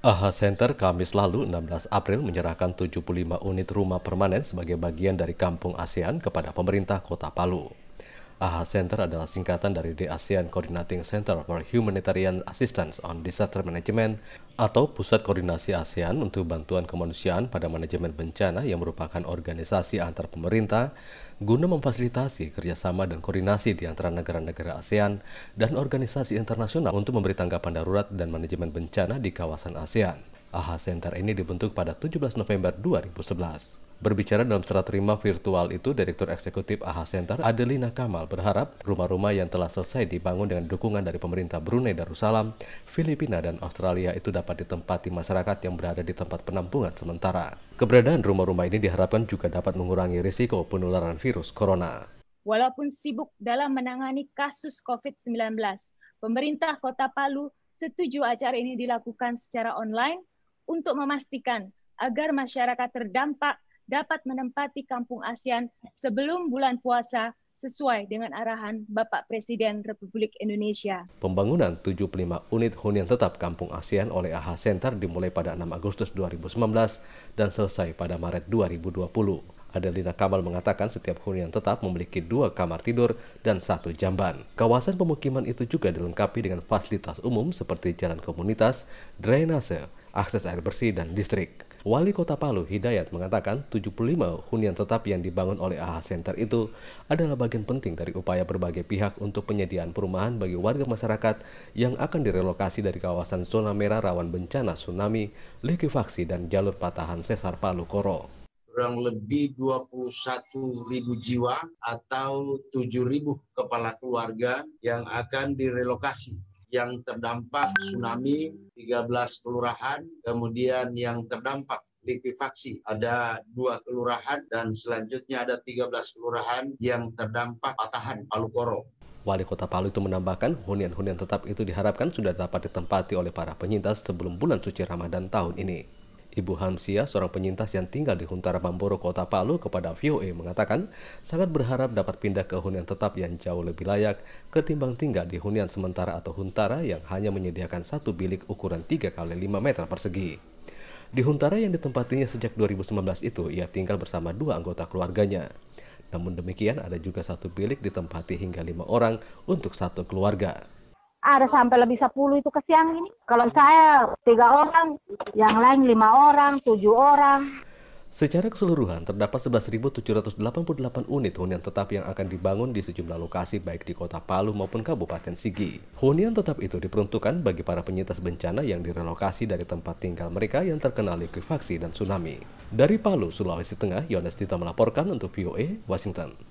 AHA Center Kamis lalu 16 April menyerahkan 75 unit rumah permanen sebagai bagian dari Kampung ASEAN kepada pemerintah Kota Palu. AHA Center adalah singkatan dari The ASEAN Coordinating Center for Humanitarian Assistance on Disaster Management atau Pusat Koordinasi ASEAN untuk Bantuan Kemanusiaan pada Manajemen Bencana yang merupakan organisasi antar pemerintah guna memfasilitasi kerjasama dan koordinasi di antara negara-negara ASEAN dan organisasi internasional untuk memberi tanggapan darurat dan manajemen bencana di kawasan ASEAN. AHA Center ini dibentuk pada 17 November 2011. Berbicara dalam serah terima virtual itu, Direktur Eksekutif AHA Center Adelina Kamal berharap rumah-rumah yang telah selesai dibangun dengan dukungan dari pemerintah Brunei Darussalam, Filipina, dan Australia itu dapat ditempati masyarakat yang berada di tempat penampungan sementara. Keberadaan rumah-rumah ini diharapkan juga dapat mengurangi risiko penularan virus corona. Walaupun sibuk dalam menangani kasus COVID-19, pemerintah Kota Palu setuju acara ini dilakukan secara online untuk memastikan agar masyarakat terdampak dapat menempati kampung ASEAN sebelum bulan puasa sesuai dengan arahan Bapak Presiden Republik Indonesia. Pembangunan 75 unit hunian tetap Kampung ASEAN oleh AHA Center dimulai pada 6 Agustus 2019 dan selesai pada Maret 2020. Adelina Kamal mengatakan setiap hunian tetap memiliki dua kamar tidur dan satu jamban. Kawasan pemukiman itu juga dilengkapi dengan fasilitas umum seperti jalan komunitas, drainase, akses air bersih, dan listrik. Wali Kota Palu Hidayat mengatakan 75 hunian tetap yang dibangun oleh AHA Center itu adalah bagian penting dari upaya berbagai pihak untuk penyediaan perumahan bagi warga masyarakat yang akan direlokasi dari kawasan zona merah rawan bencana tsunami, likuifaksi, dan jalur patahan sesar Palu Koro. Kurang lebih 21 ribu jiwa atau 7 ribu kepala keluarga yang akan direlokasi yang terdampak tsunami 13 kelurahan, kemudian yang terdampak likuifaksi ada dua kelurahan dan selanjutnya ada 13 kelurahan yang terdampak patahan Palu Koro. Wali Kota Palu itu menambahkan hunian-hunian tetap itu diharapkan sudah dapat ditempati oleh para penyintas sebelum bulan suci Ramadan tahun ini. Ibu Hamsia, seorang penyintas yang tinggal di Huntara Bamboro, Kota Palu, kepada VOA mengatakan sangat berharap dapat pindah ke hunian tetap yang jauh lebih layak ketimbang tinggal di hunian sementara atau Huntara yang hanya menyediakan satu bilik ukuran 3 kali 5 meter persegi. Di Huntara yang ditempatinya sejak 2019 itu, ia tinggal bersama dua anggota keluarganya. Namun demikian, ada juga satu bilik ditempati hingga lima orang untuk satu keluarga ada sampai lebih 10 itu ke siang ini. Kalau saya tiga orang, yang lain lima orang, tujuh orang. Secara keseluruhan, terdapat 11.788 unit hunian tetap yang akan dibangun di sejumlah lokasi baik di kota Palu maupun Kabupaten Sigi. Hunian tetap itu diperuntukkan bagi para penyintas bencana yang direlokasi dari tempat tinggal mereka yang terkena likuifaksi dan tsunami. Dari Palu, Sulawesi Tengah, Yones Dita melaporkan untuk VOA, Washington.